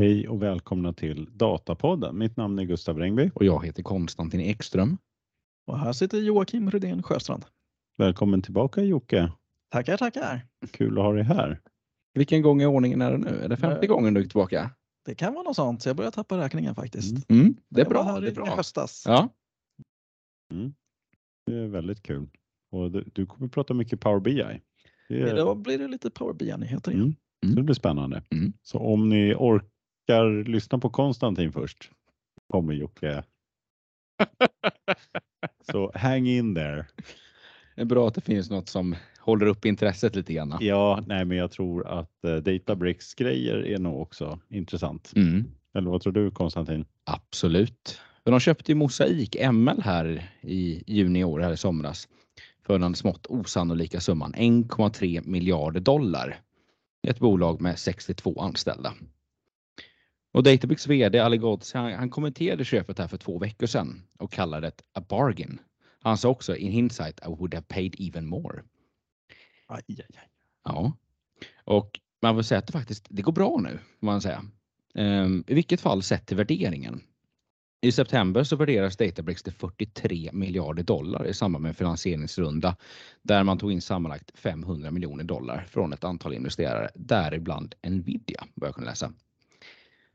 Hej och välkomna till Datapodden. Mitt namn är Gustav Rengby. Och jag heter Konstantin Ekström. Och här sitter Joakim Rydén Sjöstrand. Välkommen tillbaka Jocke. Tackar, tackar. Kul att ha dig här. Vilken gång i ordningen är det nu? Är det femte Eh, gången du är tillbaka? Det kan vara något sånt, så jag börjar tappa räkningen faktiskt. Mm, det är Jag var bra. här Det är i bra. höstas. Ja, Det är väldigt kul. Och du, du kommer prata mycket Power BI. Det, är, Då blir det lite Power BI-nyheter igen. mm, Mm. så det blir spännande. Mm. Så om ni orkar lyssna på Konstantin först kommer Jocke. så hang in there. det är bra att det finns något som håller upp intresset lite grann. Ja, nej, men jag tror att eh, Databricks grejer är nog också intressant. Mm, Eller vad tror du Konstantin? absolut. För de köpte ju Mosaik ML här i juni i år, här i somras, för den smått osannolika summan 1,3 miljarder dollar. Ett bolag med 62 anställda. Och Databricks VD Ali Ghodsi, han, han kommenterade köpet här för två veckor sedan och kallade det a bargain. Han sa också in hindsight I would have paid even more. Aj, aj, aj. Ja, och man får säga att det faktiskt det går bra nu, får man säga. Ehm, I vilket fall sett till värderingen. I september så värderas Databricks till 43 miljarder dollar i samband med en finansieringsrunda där man tog in sammanlagt 500 miljoner dollar från ett antal investerare, däribland Nvidia, vad jag kunde läsa.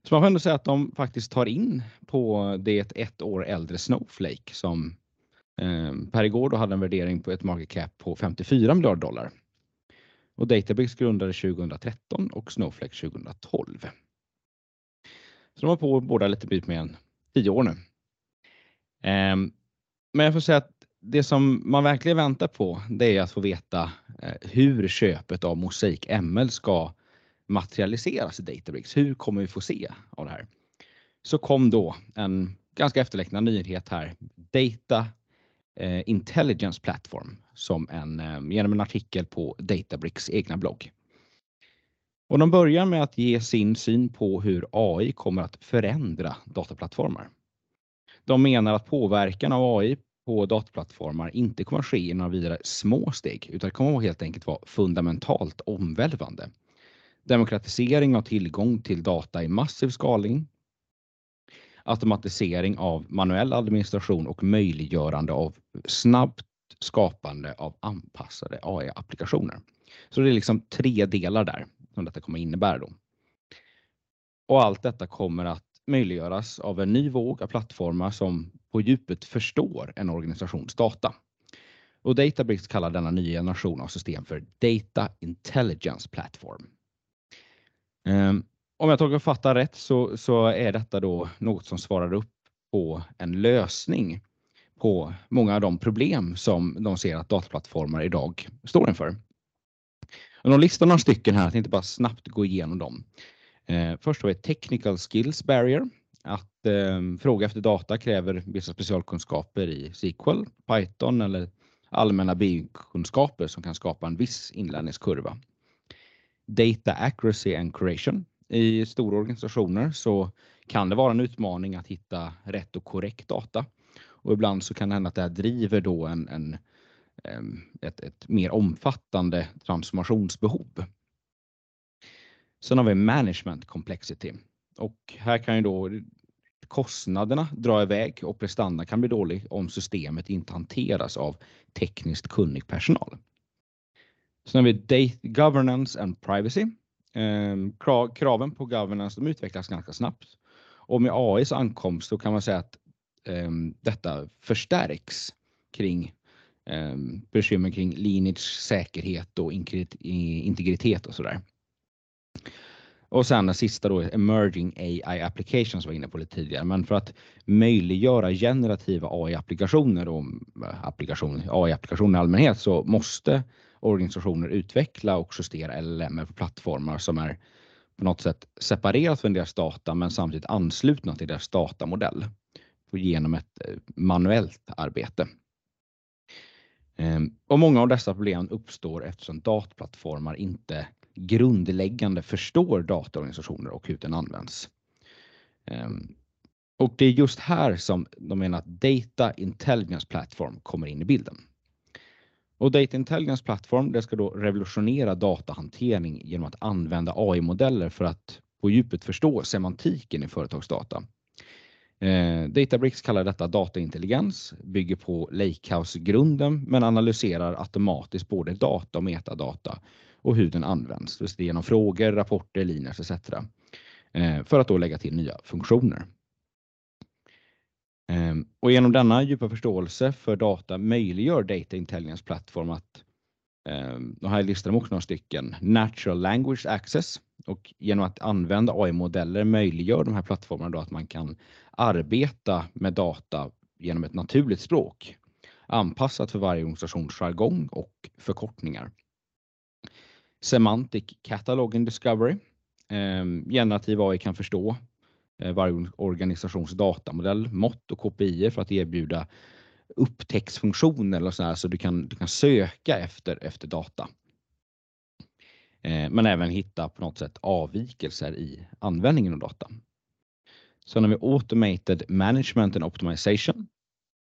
Så man får ändå säga att de faktiskt tar in på det ett år äldre Snowflake som eh, per igår då hade en värdering på ett market cap på 54 miljarder dollar. Och Databricks grundades 2013 och Snowflake 2012. Så de har på båda lite bit mer än 10 år nu. Eh, Men jag får säga att det som man verkligen väntar på det är att få veta eh, hur köpet av Mosaic ML ska materialiseras i Databricks. Hur kommer vi få se av det här? Så kom då en ganska efterlängtad nyhet här. Data eh, Intelligence Platform som en, eh, genom en artikel på Databricks egna blogg. Och de börjar med att ge sin syn på hur AI kommer att förändra dataplattformar. De menar att påverkan av AI på dataplattformar inte kommer att ske i några vidare små steg utan det kommer att helt enkelt vara fundamentalt omvälvande. Demokratisering av tillgång till data i massiv skalning. Automatisering av manuell administration och möjliggörande av snabbt skapande av anpassade AI-applikationer. Så det är liksom tre delar där som detta kommer innebära då. Och allt detta kommer att möjliggöras av en ny våg av plattformar som på djupet förstår en organisations data. Och Databricks kallar denna nya generation av system för Data Intelligence Platform. Ehm, om jag tolkar fattar rätt så, så är detta då något som svarar upp på en lösning på många av de problem som de ser att dataplattformar idag står inför. Och de listar några stycken här, att inte bara snabbt gå igenom dem. Eh, först har vi Technical Skills Barrier. Att eh, fråga efter data kräver vissa specialkunskaper i SQL, Python eller allmänna biokunskaper som kan skapa en viss inlärningskurva. Data Accuracy and Curation. I stora organisationer så kan det vara en utmaning att hitta rätt och korrekt data. Och ibland så kan det hända att det här driver då en, en, ett, ett mer omfattande transformationsbehov. Sen har vi management complexity och här kan ju då kostnaderna dra iväg och prestanda kan bli dålig om systemet inte hanteras av tekniskt kunnig personal. Sen har vi data governance and privacy. Ehm, kraven på governance de utvecklas ganska snabbt och med AIs ankomst så kan man säga att ehm, detta förstärks kring um, bekymmer kring lineage, säkerhet och integritet och sådär. Och sen den sista då, emerging AI applications var jag inne på lite tidigare, men för att möjliggöra generativa AI-applikationer och eh, applikationer, AI-applikationer i allmänhet så måste organisationer utveckla och justera LLM på plattformar som är på något sätt separerat från deras data men samtidigt anslutna till deras datamodell genom ett eh, manuellt arbete. Ehm, och många av dessa problem uppstår eftersom dataplattformar inte grundläggande förstår dataorganisationer och hur den används. Ehm, och det är just här som de menar att Data Intelligence Platform kommer in i bilden. Och Data Intelligence plattform det ska då revolutionera datahantering genom att använda AI-modeller för att på djupet förstå semantiken i företagsdata. Eh, Databricks kallar detta dataintelligens, bygger på Lakehouse-grunden men analyserar automatiskt både data och metadata och hur den används, det genom frågor, rapporter, linjer etc. Eh, för att då lägga till nya funktioner. Ehm, och genom denna djupa förståelse för data möjliggör Data Intelligence Platform att, ehm, och här listar de också några stycken, Natural Language Access och genom att använda AI-modeller möjliggör de här plattformarna då att man kan arbeta med data genom ett naturligt språk anpassat för varje organisations jargong och förkortningar. Semantic Cataloging Discovery. Ehm, generativ AI kan förstå Eh, varje organisations datamodell, mått och KPI för att erbjuda upptäcktsfunktioner eller så, så du kan, du kan söka efter, efter data. Eh, men även hitta på något sätt avvikelser i användningen av data. Sen har vi Automated Management and Optimization.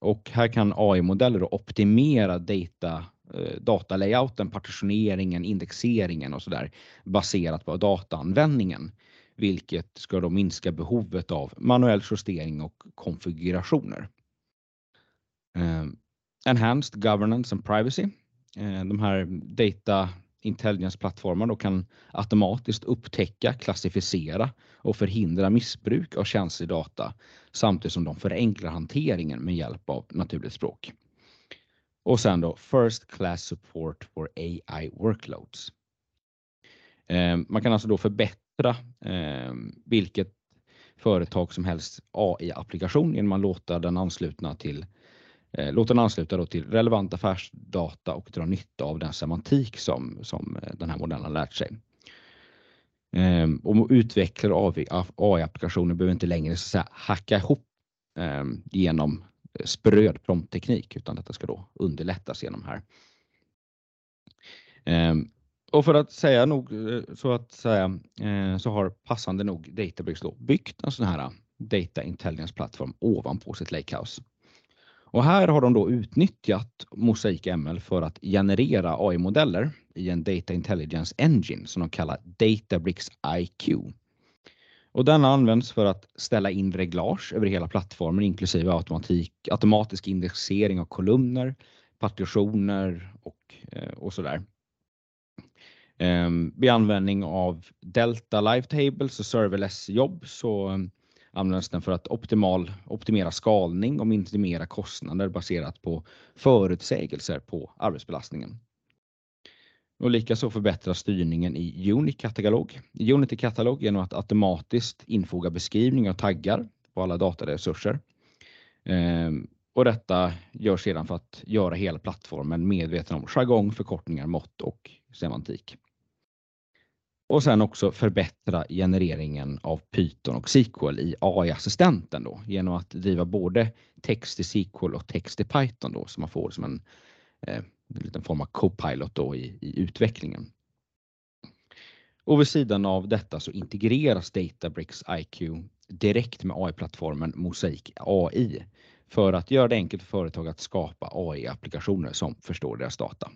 Och här kan AI-modeller optimera data, eh, datalayouten, partitioneringen, indexeringen och så där baserat på dataanvändningen vilket ska då minska behovet av manuell justering och konfigurationer. Eh, enhanced Governance and Privacy. Eh, de här Data Intelligence-plattformarna kan automatiskt upptäcka, klassificera och förhindra missbruk av känslig data samtidigt som de förenklar hanteringen med hjälp av naturligt språk. Och sen då First Class Support for AI Workloads. Ehm, man kan alltså då förbättra Eh, vilket företag som helst AI-applikation genom att låta den anslutna till eh, låta den ansluta då till relevant affärsdata och dra nytta av den semantik som, som eh, den här modellen har lärt sig. Ehm, och utvecklare av AI-applikationer behöver inte längre så att säga, hacka ihop eh, genom spröd promptteknik utan detta ska då underlättas genom här. Ehm, och för att säga nog eh, så att säga eh, så har passande nog Databricks då byggt en sån här eh, Data Intelligence plattform ovanpå sitt Lakehouse. Och här har de då utnyttjat Mosaic ML för att generera AI-modeller i en Data Intelligence Engine som de kallar Databricks IQ. Och denna används för att ställa in reglage över hela plattformen inklusive automatik, automatisk indexering av kolumner, partitioner och, och sådär. Ehm, vid användning av Delta Live Tables och serverless jobb så ehm, används den för att optimal, optimera skalning och minimera kostnader baserat på förutsägelser på arbetsbelastningen. Och likaså förbättra styrningen i Unity-katalog. Unity-katalog genom att automatiskt infoga beskrivningar och taggar på alla dataresurser. Ehm, och detta görs sedan för att göra hela plattformen medveten om jargong, förkortningar, mått och semantik. Och sen också förbättra genereringen av Python och SQL i AI-assistenten då genom att driva både text i SQL och text i Python då så man får som en, eh, en liten form av Copilot då i, i utvecklingen. Och vid sidan av detta så integreras Databricks IQ direkt med AI-plattformen Mosaic AI för att göra det enkelt för företag att skapa AI-applikationer som förstår deras data.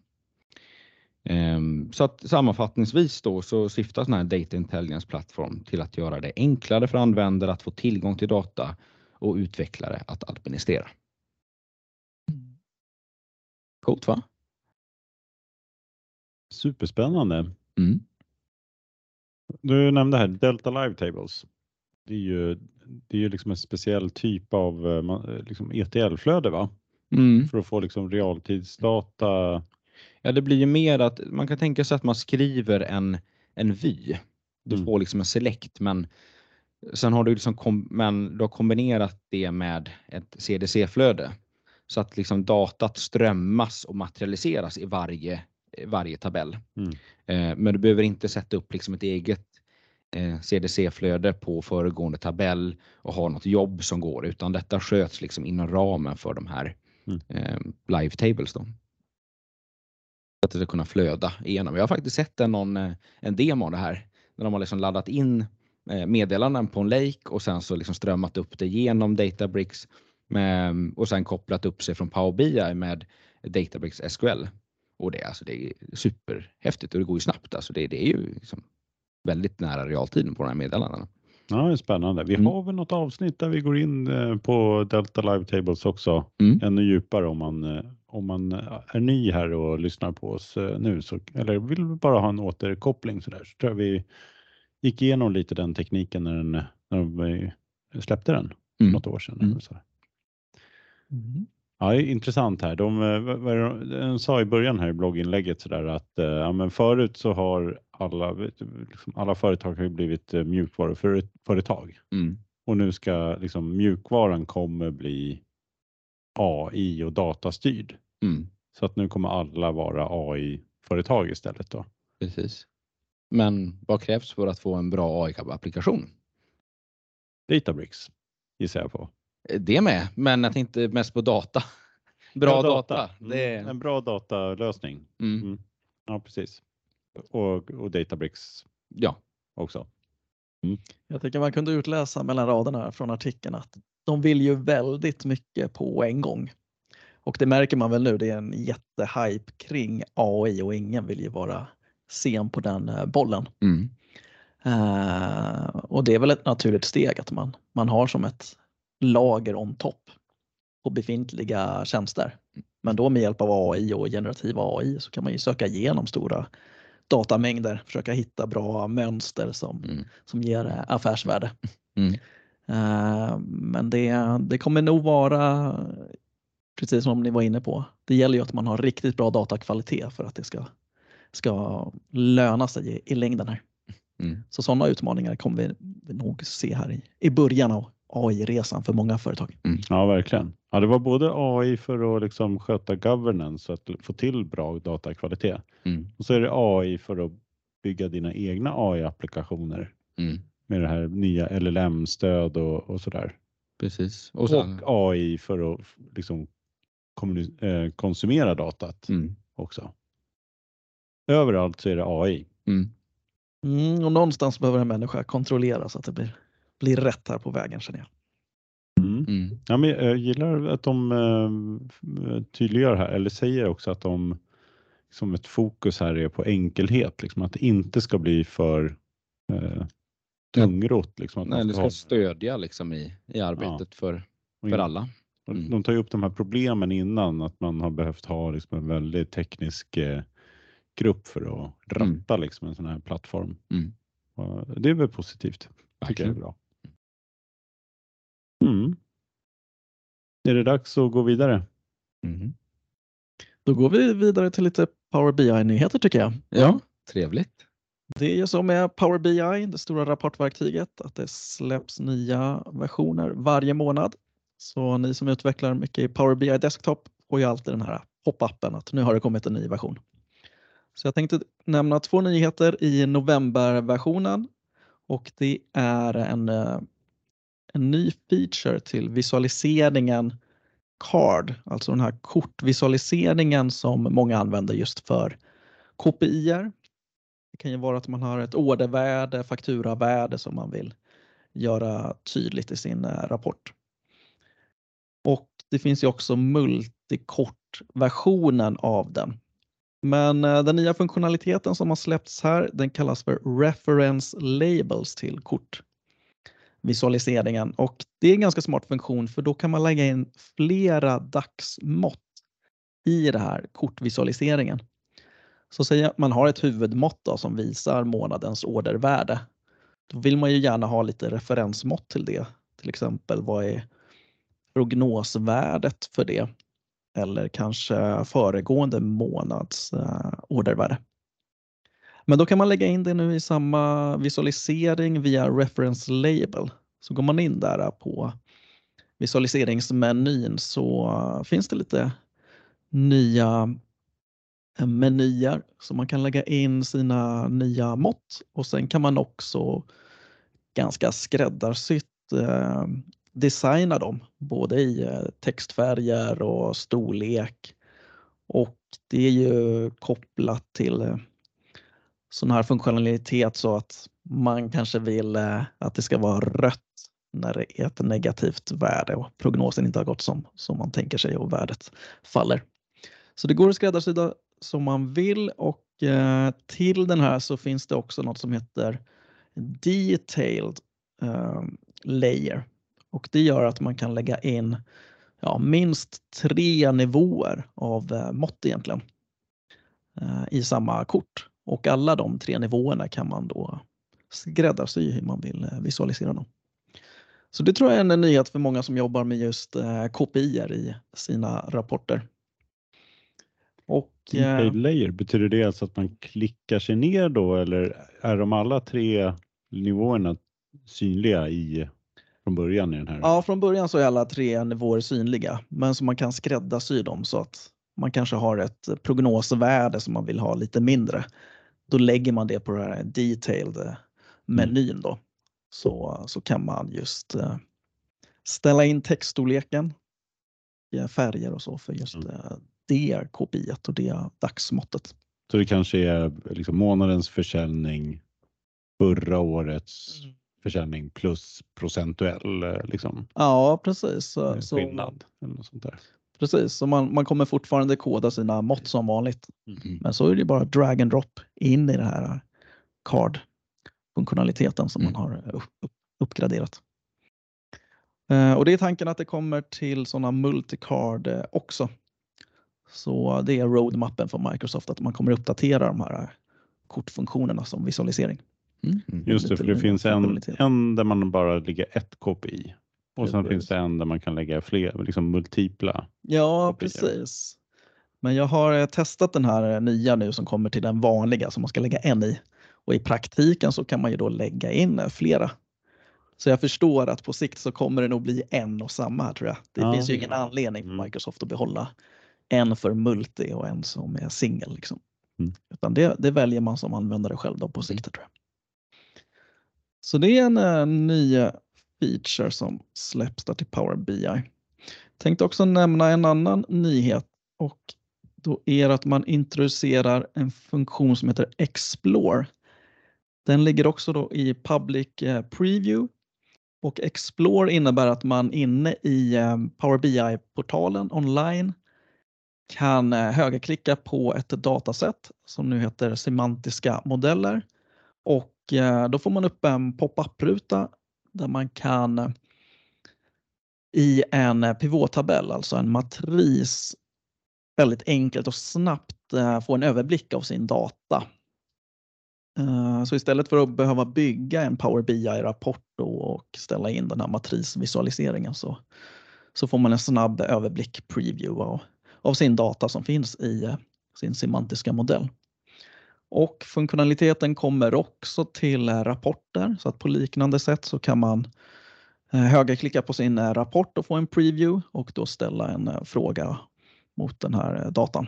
Ehm, så att sammanfattningsvis då så syftar sån här Data Intelligence plattform till att göra det enklare för användare att få tillgång till data och utvecklare att administrera. Coolt va? Superspännande. Mm. Du nämnde här Delta Live Tables. Det är ju, det är ju liksom en speciell typ av eh, liksom ETL-flöde va? Mm. För att få liksom realtidsdata Ja, det blir ju mer att man kan tänka sig att man skriver en, en vy. Du mm. får liksom en select, men sen har du liksom kom, men du har kombinerat det med ett CDC-flöde så att liksom datat strömmas och materialiseras i varje, varje tabell. Mm. Eh, men du behöver inte sätta upp liksom ett eget eh, CDC-flöde på föregående tabell och ha något jobb som går, utan detta sköts liksom inom ramen för de här mm. eh, live tables. Då att det ska kunna flöda igenom. Jag har faktiskt sett en, någon, eh, en demo av det här. När de har liksom laddat in eh, meddelanden på en lake och sen så liksom strömmat upp det genom Databricks med, och sen kopplat upp sig från Power BI med Databricks SQL. Och det, alltså, det är superhäftigt och det går ju snabbt. Alltså det, det är ju liksom väldigt nära realtid på de här meddelandena. Ja, det är spännande. Vi Mm. har väl något avsnitt där vi går in eh, på Delta Live Tables också Mm. ännu djupare om man, om man eh, är ny här och lyssnar på oss eh, nu så, eller vill bara ha en återkoppling så där så tror jag vi gick igenom lite den tekniken när, den, när vi släppte den för Mm. något år sedan. Mm. eller Så. Ja, det är intressant här. De, eh, de sa i början här i blogginlägget så där att ja, men förut så har alla, liksom alla företag har ju blivit mjukvaruföretag Mm. och nu ska liksom mjukvaran kommer bli AI och datastyrd. Mm. Så att nu kommer alla vara AI-företag istället då. Precis. Men vad krävs för att få en bra AI-applikation? Databricks gissar jag på. Det med, men jag tänkte mest på data. Bra Ja, data. Mm, Det En bra datalösning. mm. Mm. Ja, precis. Och, och Databricks Ja, också. Jag tycker man kunde utläsa mellan raderna från artikeln att de vill ju väldigt mycket på en gång. Och det märker man väl nu, det är en jättehype kring AI och ingen vill ju vara sen på den eh, bollen. mm. Eh, och det är väl ett naturligt steg att man, man har som ett lager on topp på befintliga tjänster. Men då med hjälp av AI och generativ AI så kan man ju söka igenom stora datamängder, försöka hitta bra mönster som, Mm. som ger eh, affärsvärde. Mm. Eh, Men det, det kommer nog vara, precis som ni var inne på, det gäller ju att man har riktigt bra datakvalitet för att det ska, ska löna sig i, i längden här. Mm. Så sådana utmaningar kommer vi, nog se här i, i början av AI-resan för många företag. Ja, verkligen. Ja, det var både AI för att liksom sköta governance, att få till bra datakvalitet. Mm. Och så är det AI för att bygga dina egna AI-applikationer Mm. Med det här nya LLM-stöd och, och sådär. Precis. Och Och, sen, AI för att liksom eh, konsumera datat mm. också. Överallt så är det AI. Mm. Mm, och någonstans behöver en människa kontrollera så att det blir, blir rätt här på vägen känner jag. Mm. Mm. Ja, men jag gillar att de eh, tydliggör här, eller säger också att de som ett fokus här är på enkelhet, liksom att det inte ska bli för eh, tungrott. Liksom, Nej, det ska ha- ska stödja liksom i, i arbetet för, och för in- alla. Mm. De tar ju upp de här problemen innan, att man har behövt ha liksom en väldigt teknisk eh, grupp för att ratta liksom en sån här plattform. Mm. Och det är väl positivt. Tycker jag är bra. Mm. Är det dags att gå vidare? Mm. Då går vi vidare till lite Power BI-nyheter tycker jag. Ja, trevligt. Det är ju så med Power BI, det stora rapportverktyget, att det släpps nya versioner varje månad. Så ni som utvecklar mycket i Power BI Desktop får ju alltid den här pop-upen att nu har det kommit en ny version. Så jag tänkte nämna två nyheter i novemberversionen och det är en, eh, en ny feature till visualiseringen CARD, alltså den här kortvisualiseringen som många använder just för KPIer kan ju vara att man har ett ordervärde, fakturavärde som man vill göra tydligt i sin eh, rapport. Och det finns ju också multikort-versionen av den. Men eh, den nya funktionaliteten som har släppts här, den kallas för Reference Labels till kortvisualiseringen. Och det är en ganska smart funktion för då kan man lägga in flera dagsmått i det här kortvisualiseringen. Så säg att man har ett huvudmått då, som visar månadens ordervärde. Då vill man ju gärna ha lite referensmått till det. Till exempel vad är prognosvärdet för det? Eller kanske föregående månads eh, ordervärde. Men då kan man lägga in det nu i samma visualisering via reference label. Så går man in där på visualiseringsmenyn så eh, finns det lite nya menyer så man kan lägga in sina nya mått och sen kan man också ganska skräddarsytt eh, designa dem både i eh, textfärger och storlek. Och det är ju kopplat till eh, sån här funktionalitet så att man kanske vill eh, att det ska vara rött när det är ett negativt värde och prognosen inte har gått som, som man tänker sig och värdet faller. Så det går att skräddarsydda som man vill och eh, till den här så finns det också något som heter Detailed ehm, Layer och det gör att man kan lägga in ja, minst tre nivåer av eh, mått egentligen eh, i samma kort och alla de tre nivåerna kan man då skräddarsy hur man vill visualisera dem. Så det tror jag är en nyhet för många som jobbar med just KPI i sina rapporter. Och, Detailed layer, betyder det alltså att man klickar sig ner då eller är de alla tre nivåerna synliga i från början i den här? Ja, från början så är alla tre nivåer synliga, men så man kan skräddarsy dem så att man kanske har ett prognosvärde som man vill ha lite mindre. Då lägger man det på den här detailed eh, menyn då. Så, så kan man just uh, ställa in textstorleken, färger och så för just mm. Det KPI och det dagsmåttet. Så det kanske är liksom månadens försäljning förra årets mm försäljning plus procentuell liksom, ja, precis. Så, eh, skillnad. Så, eller något sånt där. Precis, så man, man kommer fortfarande koda sina mått som vanligt. Mm. Men så är det bara drag and drop in i det här card-funktionaliteten som mm. man har upp, upp, uppgraderat. Eh, och det är tanken att det kommer till sådana multicard eh, också. Så det är roadmappen för Microsoft att man kommer uppdatera de här kortfunktionerna som visualisering. Mm. Just det, för det finns en, en där man bara lägger ett KPI och sen finns det en där man kan lägga fler, liksom multipla. Ja, KPI. precis. Men jag har eh, testat den här eh, nya nu som kommer till den vanliga som man ska lägga en i och i praktiken så kan man ju då lägga in eh, flera. Så jag förstår att på sikt så kommer det nog bli en och samma här tror jag. Det ja. finns ju ingen anledning för mm. Microsoft att behålla en för multi och en som är singel. Liksom. Mm. Utan det, det, väljer man som användare själv då på sikt. Tror jag. Så det är en uh, ny feature som släpps där till Power BI. Tänkte också nämna en annan nyhet och då är det att man introducerar en funktion som heter Explore. Den ligger också då i Public uh, Preview och Explore innebär att man inne i um, Power BI-portalen online kan eh, högerklicka på ett dataset som nu heter semantiska modeller och eh, då får man upp en pop-up-ruta där man kan eh, i en pivottabell, alltså en matris, väldigt enkelt och snabbt få en överblick av sin data. Så istället för att behöva bygga en Power BI-rapport och ställa in den här matrisvisualiseringen så, så får man en snabb överblick, preview av, av sin data som finns i eh, sin semantiska modell. Och funktionaliteten kommer också till eh, rapporter så att på liknande sätt så kan man eh, högerklicka på sin rapport och få en preview och då ställa en fråga mot den här datan.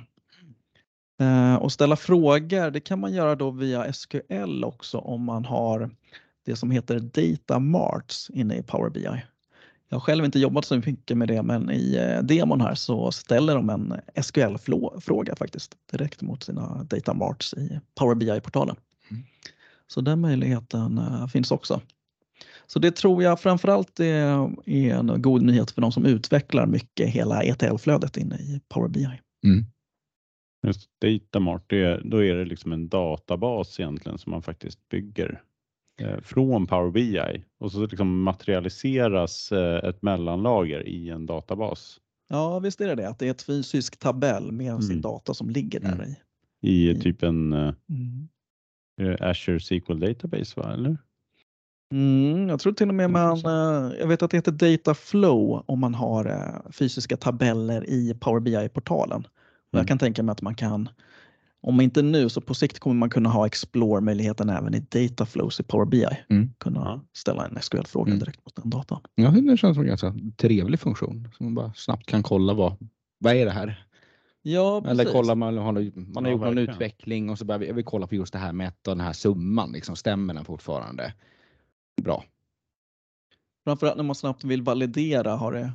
Och ställa frågor, det kan man göra då via SQL också om man har det som heter Data Marts inne i Power BI. Jag har själv inte jobbat så mycket med det men i eh, demon här så ställer de en SQL-fråga faktiskt direkt mot sina data marts i Power BI-portalen. Mm. Så den möjligheten uh, finns också. Så det tror jag framförallt är, är en god nyhet för de som utvecklar mycket hela ETL-flödet inne i Power BI. Mm. Just Datamart, det, då är det liksom en databas egentligen som man faktiskt bygger Eh, från Power BI och så liksom materialiseras eh, ett mellanlager i en databas. Ja, visst är det det. Att det är ett fysisk tabell med mm. sin data som ligger där mm. i. I typ en eh, mm. Azure SQL Database, va? eller? Mm, jag tror till och med man, jag vet att det heter Data Flow om man har fysiska tabeller i Power BI-portalen. Mm. Jag kan tänka mig att man kan om inte nu så på sikt kommer man kunna ha Explore-möjligheten även i Dataflows i Power BI. Mm. Kunna ställa en SQL-fråga mm. direkt mot den datan. Ja, det känns som en ganska trevlig funktion. Så man bara snabbt kan kolla vad, vad är det här? Ja, precis. Eller kolla man har, man har ja, gjort någon utveckling och så behöver jag vill kolla på just det här med den här summan. Liksom, stämmer den fortfarande? Bra. Framförallt när man snabbt vill validera. Har det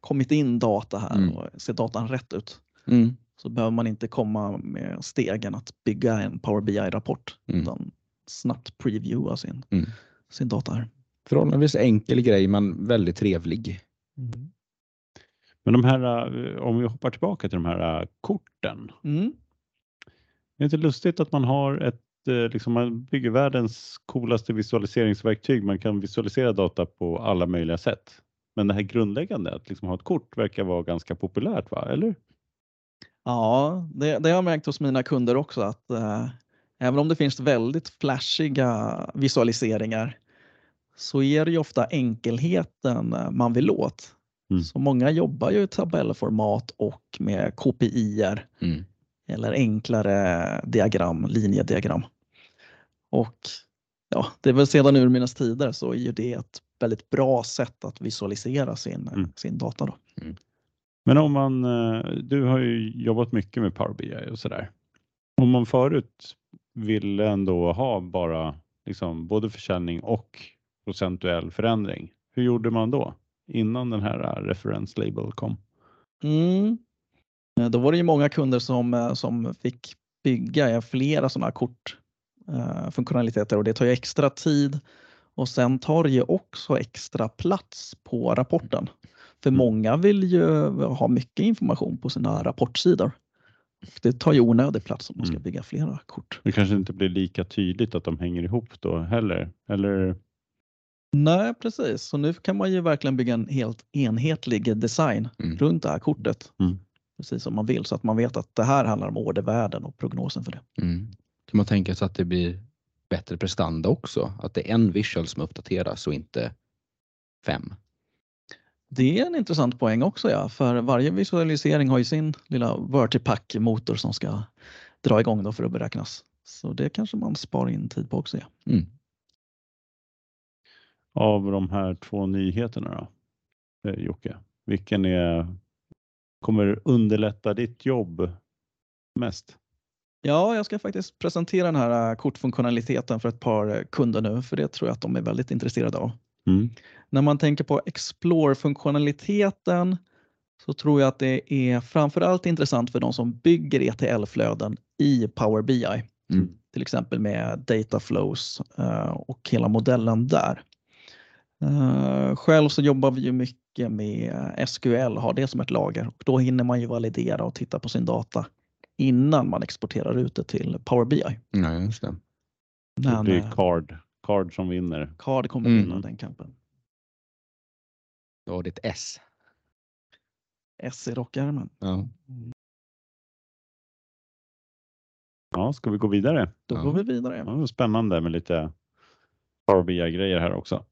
kommit in data här mm. och ser datan rätt ut? Mm så behöver man inte komma med stegen att bygga en Power BI-rapport mm. utan snabbt previewa sin, mm. sin data. Här. Förhållandevis enkel grej men väldigt trevlig. Mm. Men de här, eh, om vi hoppar tillbaka till de här eh, korten. Mm. Det är inte lustigt att man har ett, eh, liksom man bygger världens coolaste visualiseringsverktyg. Man kan visualisera data på alla möjliga sätt. Men det här grundläggande, att liksom ha ett kort, verkar vara ganska populärt, va? eller? Ja, det, det har jag märkt hos mina kunder också att eh, även om det finns väldigt flashiga visualiseringar så är det ju ofta enkelheten eh, man vill åt. Mm. Så många jobbar ju i tabellformat och med KPIer Mm. eller enklare diagram, linjediagram. Och ja, det är väl sedan urminnes tider så är ju det ett väldigt bra sätt att visualisera sin, Mm. sin data. Då. Men om man, eh, du har ju jobbat mycket med Power BI och sådär. Om man förut ville ändå ha bara liksom både försäljning och procentuell förändring. Hur gjorde man då? Innan den här eh, reference label kom? Mm. Eh, då var det ju många kunder som, som fick bygga flera sådana kort eh, funktionaliteter och det tar ju extra tid och sen tar det ju också extra plats på rapporten. För Mm. många vill ju ha mycket information på sina rapportsidor. Det tar ju onödig plats om man ska Mm. bygga flera kort. Det kanske inte blir lika tydligt att de hänger ihop då heller. Eller Nej, precis. Så nu kan man ju verkligen bygga en helt enhetlig design Mm. runt det här kortet. Mm. Precis som man vill så att man vet att det här handlar om ordervärden och prognosen för det. Mm. Kan man tänka sig att det blir bättre prestanda också? Att det är en visual som uppdateras och inte fem? Det är en intressant poäng också, ja. för varje visualisering har ju sin lilla Vertipack-motor som ska dra igång då för att beräknas. Så det kanske man sparar in tid på också. Ja. Mm. av de här två nyheterna då, eh, Jocke? Vilken är, kommer underlätta ditt jobb mest? ja, jag ska faktiskt presentera den här äh, kortfunktionaliteten för ett par kunder nu, för det tror jag att de är väldigt intresserade av. Mm. När man tänker på Explore-funktionaliteten så tror jag att det är framförallt intressant för de som bygger ETL-flöden i Power BI. Mm. till exempel med data flows eh, och hela modellen där. Eh, Själv så jobbar vi ju mycket med SQL, har det som ett lager och då hinner man ju validera och titta på sin data innan man exporterar ut det till Power BI. Ja, just det. Det Men blir eh, card, card som vinner. Card kommer Mm. vinna den kampen. Du har ditt S. S i rockärmen. Ja. Ja, ska vi gå vidare? Då Ja. går vi vidare. Ja, det är spännande med lite Power BI-grejer här också.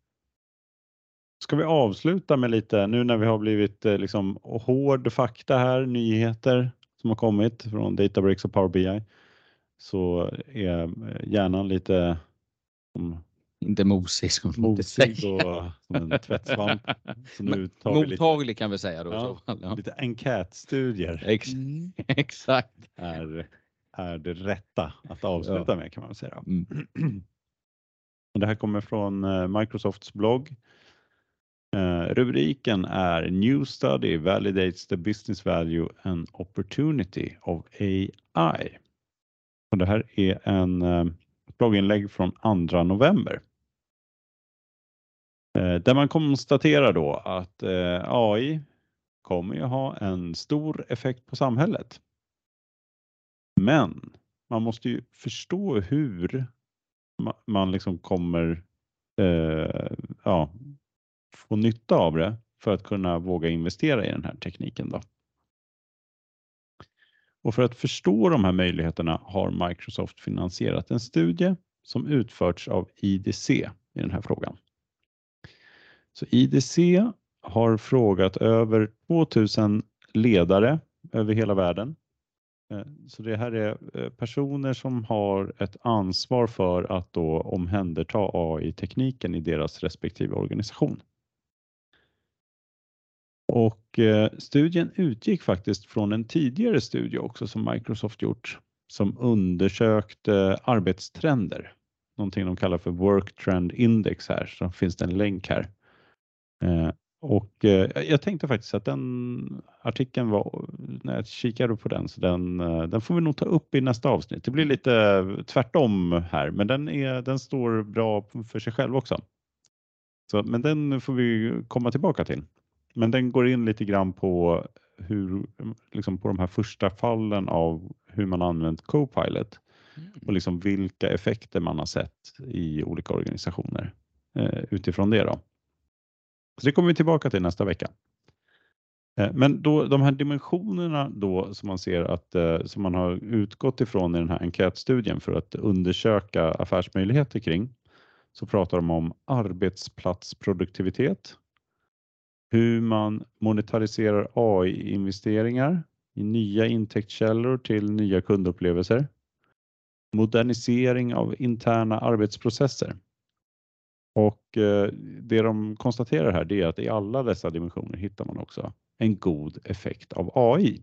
Ska vi avsluta med lite, nu när vi har blivit eh, liksom hård fakta här, nyheter som har kommit från Databricks och Power BI, så är eh, hjärnan lite som Inte mosig som mosig säger. och som en tvättsvamp. Vi lite, Mottaglig kan vi säga då. Ja. så. Ja. lite enkätstudier Ex exakt. är, är det rätta att avsluta med kan man säga. Mm. Och Det här kommer från eh, Microsofts blogg. Eh, Rubriken är New study validates the business value and opportunity of AI. Och det här är en eh, ett blogginlägg från 2 november. Eh, där man konstaterar då att eh, AI kommer ju ha en stor effekt på samhället. Men man måste ju förstå hur man liksom kommer eh, ja, få nytta av det för att kunna våga investera i den här tekniken. Då. Och för att förstå de här möjligheterna har Microsoft finansierat en studie som utförts av IDC i den här frågan. Så IDC har frågat över 2000 ledare över hela världen eh, Så det här är eh, personer som har ett ansvar för att då omhänderta AI-tekniken i deras respektive organisation. Och eh, studien utgick faktiskt från en tidigare studie också som Microsoft gjort som undersökte arbetstrender. Någonting de kallar för Work Trend Index här, så finns det en länk här. Eh, och eh, jag tänkte faktiskt att den artikeln var, när jag kikade på den, så den, eh, den får vi nog ta upp i nästa avsnitt. Det blir lite tvärtom här, men den, är, den står bra för sig själv också. Så, men den får vi komma tillbaka till. Men den går in lite grann på hur, liksom på de här första fallen av hur man använt Copilot Mm. och liksom vilka effekter man har sett i olika organisationer eh, utifrån det. Då. Så det kommer vi tillbaka till nästa vecka. Eh, men då, de här dimensionerna då som man ser att eh, som man har utgått ifrån i den här enkätstudien för att undersöka affärsmöjligheter kring så pratar de om arbetsplatsproduktivitet, hur man monetariserar AI-investeringar i nya intäktskällor till nya kundupplevelser, modernisering av interna arbetsprocesser. Och eh, det de konstaterar här det är att i alla dessa dimensioner hittar man också en god effekt av AI.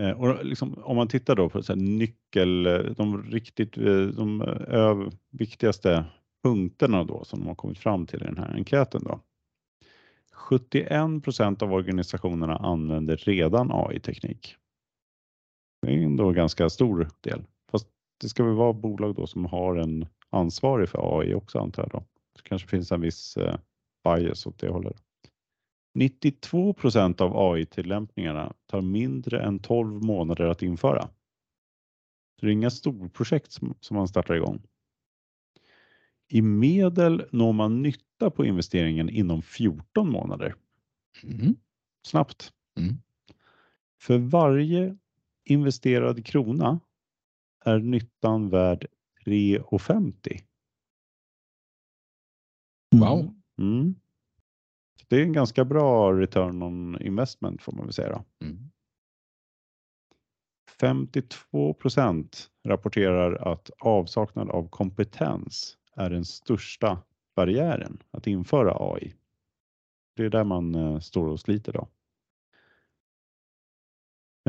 Eh, Och liksom, om man tittar då på så här nyckel, eh, de riktigt eh, de eh, öv, viktigaste punkterna då som de har kommit fram till i den här enkäten då. 71 procent av organisationerna använder redan AI-teknik. Det är ändå en ganska stor del. Fast det ska väl vara bolag då som har en ansvarig för AI också antar jag då. Det kanske finns en viss eh, bias åt det hållet. 92 procent av AI-tillämpningarna tar mindre än 12 månader att införa. Så det är inga storprojekt som, som man startar igång. I medel når man nytta på investeringen inom 14 månader. Mm. Snabbt. Mm. För varje investerad krona är nyttan värd 3,50. Wow. Mm. Det är en ganska bra return on investment får man väl säga. Då. Mm. 52 procent rapporterar att avsaknad av kompetens är den största barriären att införa AI. Det är där man eh, står och sliter då.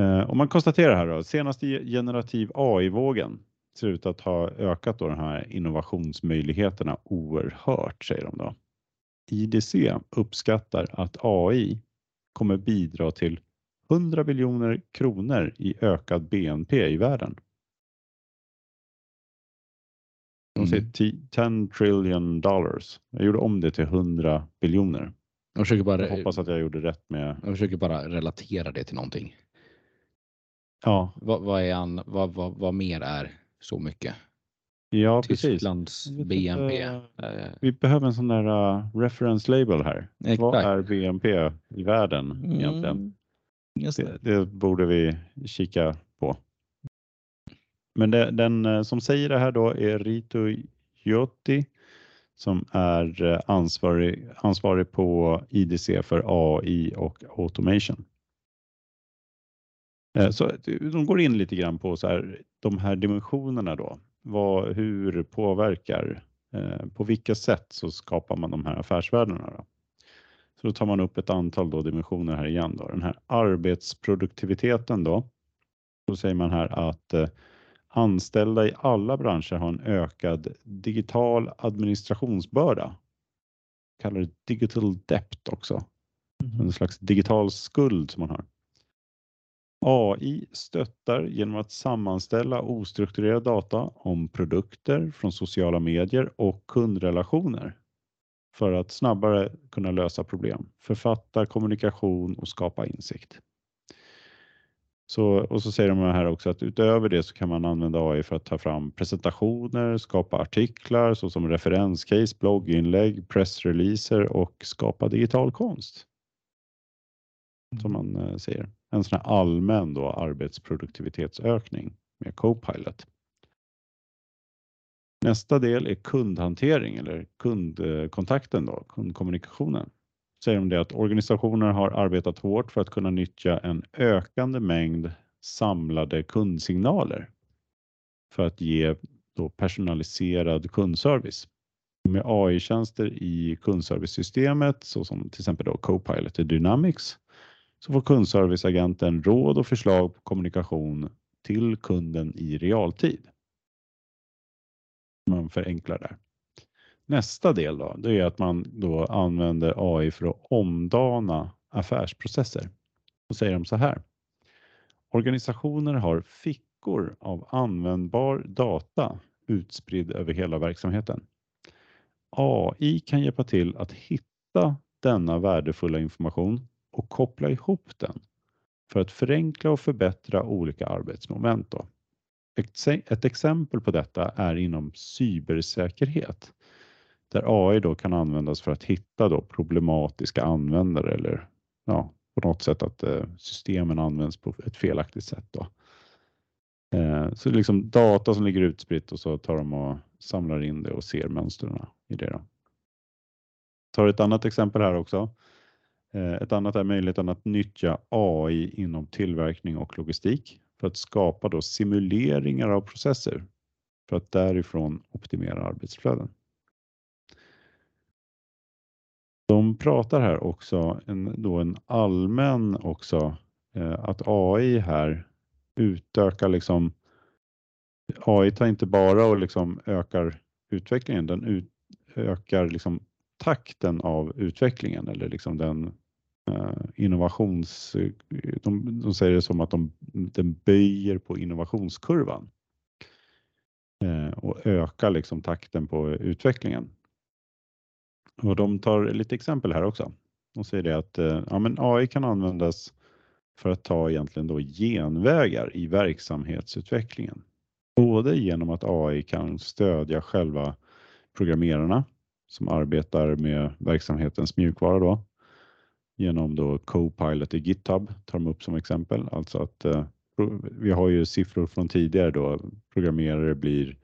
Eh, Om man konstaterar här då, senaste ge- generativ AI-vågen ser ut att ha ökat då de här innovationsmöjligheterna oerhört, säger de då. IDC uppskattar att AI kommer bidra till 100 biljoner kronor i ökad BNP i världen. De säger Mm. 10 trillion dollars. Jag gjorde om det till 100 biljoner. Jag försöker bara, Jag hoppas att jag gjorde rätt med. jag försöker bara relatera det till någonting. Ja, Vad, vad, är an, vad, vad, vad mer är så mycket? ja precis. Tysklands vet BNP. Eh, Vi behöver en sån där uh, reference label här. Vad Exakt. är BNP i världen egentligen? Mm, just det. Det, det borde vi kika på. Men det, den eh, som säger det här då är Rito Giotti som är ansvarig, ansvarig på IDC för AI och automation. Eh, Så de går in lite grann på så här, de här dimensionerna då. Vad, hur påverkar, eh, på vilka sätt så skapar man de här affärsvärdena? Då? Så då tar man upp ett antal då dimensioner här igen. Då. Den här arbetsproduktiviteten då. Då säger man här att eh, anställda i alla branscher har en ökad digital administrationsbörda. Kallar det digital debt också. En slags digital skuld som man har. AI stöttar genom att sammanställa ostrukturerad data om produkter från sociala medier och kundrelationer för att snabbare kunna lösa problem, författa kommunikation och skapa insikt. Så, och så säger de här också att utöver det så kan man använda AI för att ta fram presentationer, skapa artiklar såsom referenscase, blogginlägg, pressreleaser och skapa digital konst. Som man eh, säger. En sån här allmän då arbetsproduktivitetsökning med Copilot. Nästa del är kundhantering eller kundkontakten då, kundkommunikationen. Säger de det att organisationer har arbetat hårt för att kunna nyttja en ökande mängd samlade kundsignaler för att ge då personaliserad kundservice. Med AI-tjänster i kundservicesystemet såsom till exempel då Copilot och Dynamics så får kundserviceagenten råd och förslag på kommunikation till kunden i realtid. Man förenklar där. Nästa del då, det är att man då använder AI för att omdana affärsprocesser. Då säger de så här. Organisationer har fickor av användbar data utspridd över hela verksamheten. AI kan hjälpa till att hitta denna värdefulla information och koppla ihop den för att förenkla och förbättra olika arbetsmoment. Då. Ett exempel på detta är inom cybersäkerhet där AI då kan användas för att hitta då problematiska användare eller ja, på något sätt att eh, systemen används på ett felaktigt sätt. Då. Eh, så liksom data som ligger utspritt och så tar de och samlar in det och ser mönstren i det. Då. Tar ett annat exempel här också. Eh, ett annat är möjligheten att nyttja AI inom tillverkning och logistik för att skapa då simuleringar av processer för att därifrån optimera arbetsflöden. De pratar här också en, då en allmän också eh, att AI här utökar liksom AI tar inte bara och liksom ökar utvecklingen, den ut, ökar liksom takten av utvecklingen eller liksom den Eh, innovations... Eh, de, de, säger det som att de, den böjer på innovationskurvan eh, och ökar liksom takten på utvecklingen. Och de tar lite exempel här också. De säger det att ja, men AI kan användas för att ta egentligen då genvägar i verksamhetsutvecklingen. Både genom att AI kan stödja själva programmerarna som arbetar med verksamhetens mjukvara då. Genom då Copilot i GitHub tar de upp som exempel. Alltså att eh, vi har ju siffror från tidigare då programmerare blir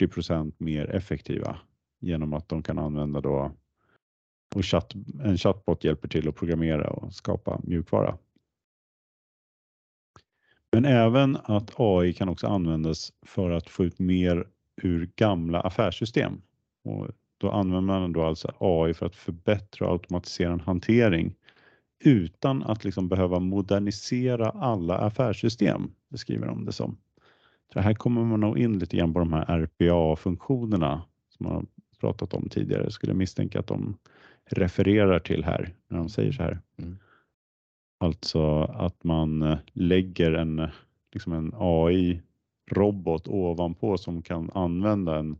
40% mer effektiva genom att de kan använda då och chatt, en chatbot hjälper till att programmera och skapa mjukvara. Men även att AI kan också användas för att få ut mer ur gamla affärssystem. Och då använder man då alltså AI för att förbättra och automatisera en hantering utan att liksom behöva modernisera alla affärssystem, beskriver de det som. Så här kommer man nog in lite grann på de här RPA-funktionerna som man har pratat om tidigare. Jag skulle misstänka att de refererar till här när de säger så här. Mm. Alltså att man lägger en, liksom en AI-robot ovanpå som kan använda en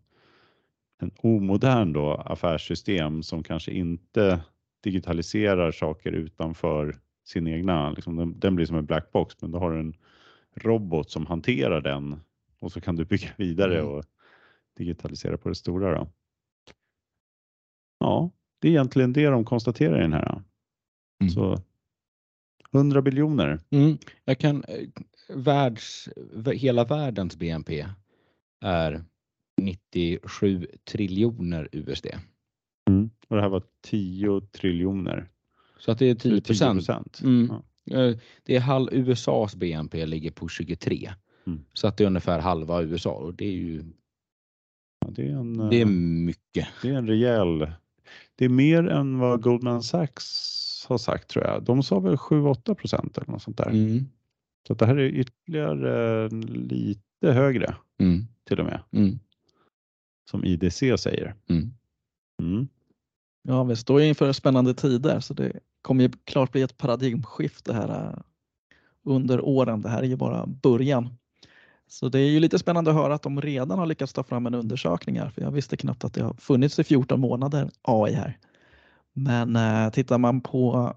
en omodern då affärssystem som kanske inte digitaliserar saker utanför sin egna, liksom den, den, blir som en black box, men då har du en robot som hanterar den och så kan du bygga vidare mm. och digitalisera på det stora. Då. Ja, det är egentligen det de konstaterar i den här. Mm. Så 100 biljoner. Mm. Jag kan, eh, världs, hela världens BNP är 97 triljoner USD. Mm. Och det här var 10 triljoner. Så att det är 10 procent. Mm. Ja. Eh, det är halv USAs BNP ligger på 23. Mm. Så att det är ungefär halva USA och det är ju ja, det, är en, det är mycket. Det är en rejäl. Det är mer än vad Goldman Sachs har sagt tror jag. De sa väl 7-8 procent eller något sånt där. Mm. Så att det här är ytterligare lite högre mm. till och med. Som IDC säger. Mm. Mm. Ja, vi står inför spännande tider så det kommer ju klart bli ett paradigmskifte här äh, under åren. Det här är ju bara början. Så det är ju lite spännande att höra att de redan har lyckats ta fram en undersökning här, för jag visste knappt att det har funnits i 14 månader AI här. Men eh, tittar man på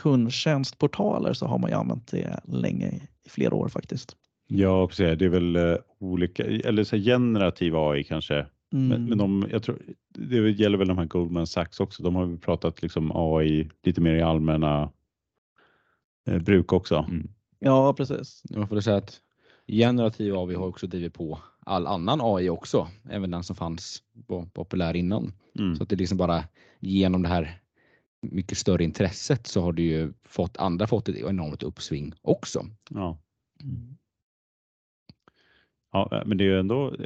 kundtjänstportaler så har man ju använt det länge, i flera år faktiskt. Ja, precis. Det är väl uh, olika, eller så generativ AI kanske Mm. Men, men de, jag tror, det gäller väl de här Goldman Sachs också. De har väl pratat liksom AI lite mer i allmänna eh, bruk också. Mm. Ja, precis. Man får säga att generativ AI har också drivit på all annan AI också, även den som fanns populär innan. Mm. Så att det liksom bara genom det här mycket större intresset så har det ju fått andra fått ett enormt uppsving också. Ja. Mm. Ja, eh, men det är ju ändå,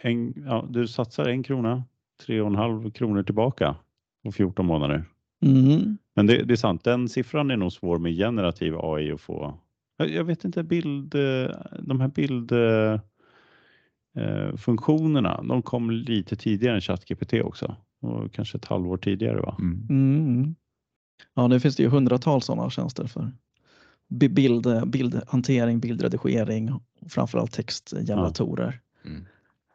en, ja, du satsar en krona, tre och en halv kronor tillbaka på 14 månader. Mm. Men det, det, är sant, den siffran är nog svår med generativ AI att få. Jag, jag vet inte, bild, eh, de här bildfunktionerna, eh, de kom lite tidigare än ChatGPT också. Och kanske ett halvår tidigare va? Mm. Mm. Ja, nu finns det ju hundratals sådana tjänster för bild, bildhantering, bildredigering och framförallt textgeneratorer. Ja. Mm.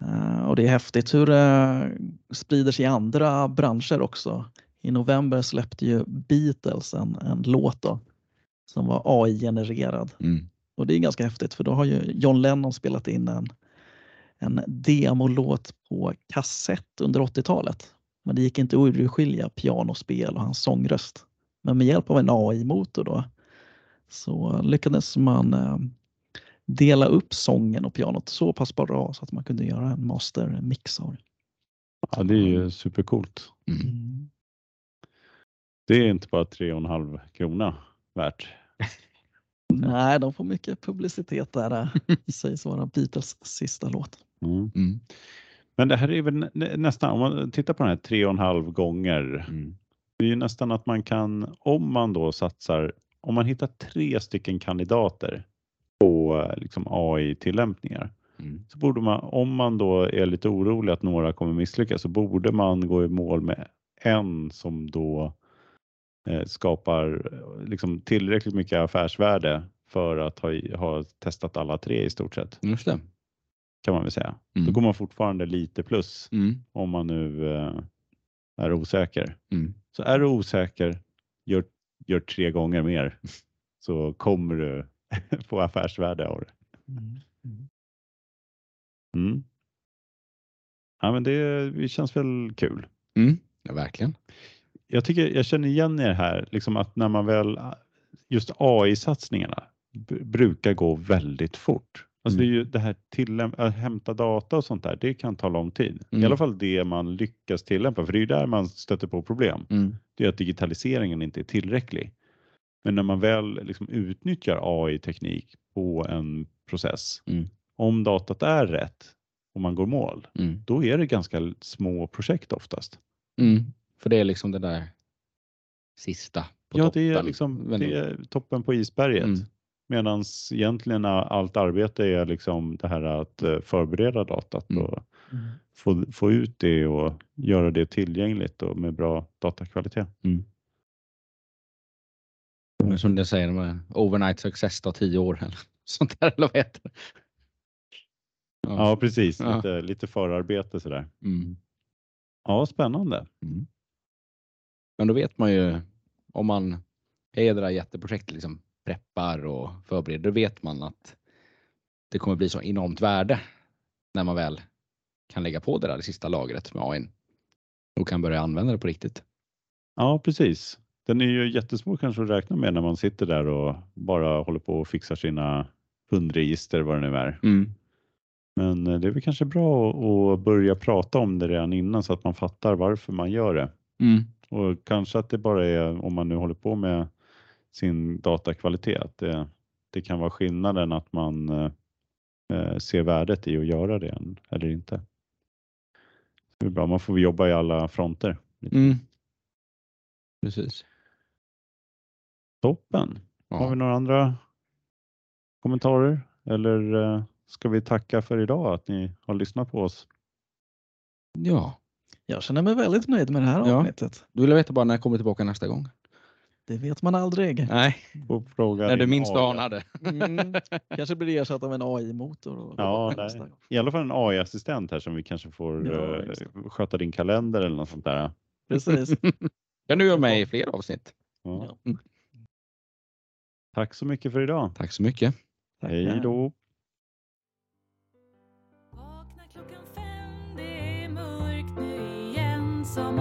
Uh, och det är häftigt hur det sprider sig i andra branscher också. I november släppte ju Beatles en, en låt då, som var AI-genererad. Mm. Och det är ganska häftigt för då har ju John Lennon spelat in en, en demolåt på kassett under 80-talet. Men det gick inte att urskilja pianospel och hans sångröst. Men med hjälp av en AI-motor då så lyckades man eh, dela upp sången och pianot så pass bra så att man kunde göra en mastermix av det. Ja, det är ju supercoolt. Mm. Det är inte bara 3,5 krona värt. Nej, de får mycket publicitet där. Det sägs vara Beatles sista låt. Mm. Mm. Men det här är väl nä- nästan, om man tittar på den här 3,5 gånger. Mm. Det är ju nästan att man kan, om man då satsar, om man hittar tre stycken kandidater på eh, liksom AI-tillämpningar. Mm. Så borde man, om man då är lite orolig att några kommer misslyckas, så borde man gå i mål med en som då eh, skapar eh, liksom tillräckligt mycket affärsvärde för att ha, ha testat alla tre i stort sett, Just det. kan man väl säga. Mm. Då går man fortfarande lite plus Mm. om man nu eh, är osäker. Mm. Så är du osäker, gör, gör tre gånger mer så kommer du få affärsvärde av det. Mm. Ja, men det, känns väl kul. Mm. Ja, verkligen. Jag tycker jag känner igen er här, liksom att när man väl just AI-satsningarna brukar gå väldigt fort. Alltså det är ju det här att hämta data och sånt där, det kan ta lång tid. I Mm. alla fall det man lyckas tillämpa, för det är ju där man stöter på problem. Mm. Det är att digitaliseringen inte är tillräcklig. Men när man väl liksom utnyttjar AI-teknik på en process, Mm. om datat är rätt och man går mål, Mm. då är det ganska små projekt oftast. Mm. För det är liksom det där sista på ja, det är liksom det är toppen på isberget. Mm. Medan egentligen allt arbete är liksom det här att eh, förbereda datat Mm. och få, få ut det och göra det tillgängligt och med bra datakvalitet. Men Som det säger, med overnight success tar tio år eller sånt där, eller vad heter det? Ja, precis. Ja. Lite, lite förarbete sådär. Mm. Ja, spännande. Mm. Men då vet man ju om man är det där jätteprojektet, liksom preppar och förbereder, då vet man att det kommer bli så enormt värde när man väl kan lägga på det där det sista lagret med AI och kan börja använda det på riktigt. Ja, precis. Den är ju jättesvår kanske att räkna med när man sitter där och bara håller på och fixar sina kundregister vad det nu är. Men eh, det är väl kanske bra att- att börja prata om det redan innan så att man fattar varför man gör det. Mm. Och kanske att det bara är om man nu håller på med sin datakvalitet, det, det kan vara skillnaden att man eh, eh, ser värdet i att göra det eller inte. Det är bra, man får jobba i alla fronter. Mm. Precis. Toppen! Har vi Ja. några andra kommentarer eller eh, ska vi tacka för idag att ni har lyssnat på oss? ja, Jag känner mig väldigt nöjd med det här Ja. avsnittet. du vill veta bara när jag kommer tillbaka nästa gång? Det vet man aldrig. Nej, fråga när du minst AI. anade. Mm. Kanske blir det ersatt av en AI-motor. Ja, nej. I alla fall en AI-assistent här som vi kanske får Ja, det. sköta din kalender eller något sånt där. Precis. Kan du göra med i fler avsnitt? Ja. Ja. Tack så mycket för idag. Tack så mycket. Hej då! Vakna klockan fem, det är mörkt nu igen Som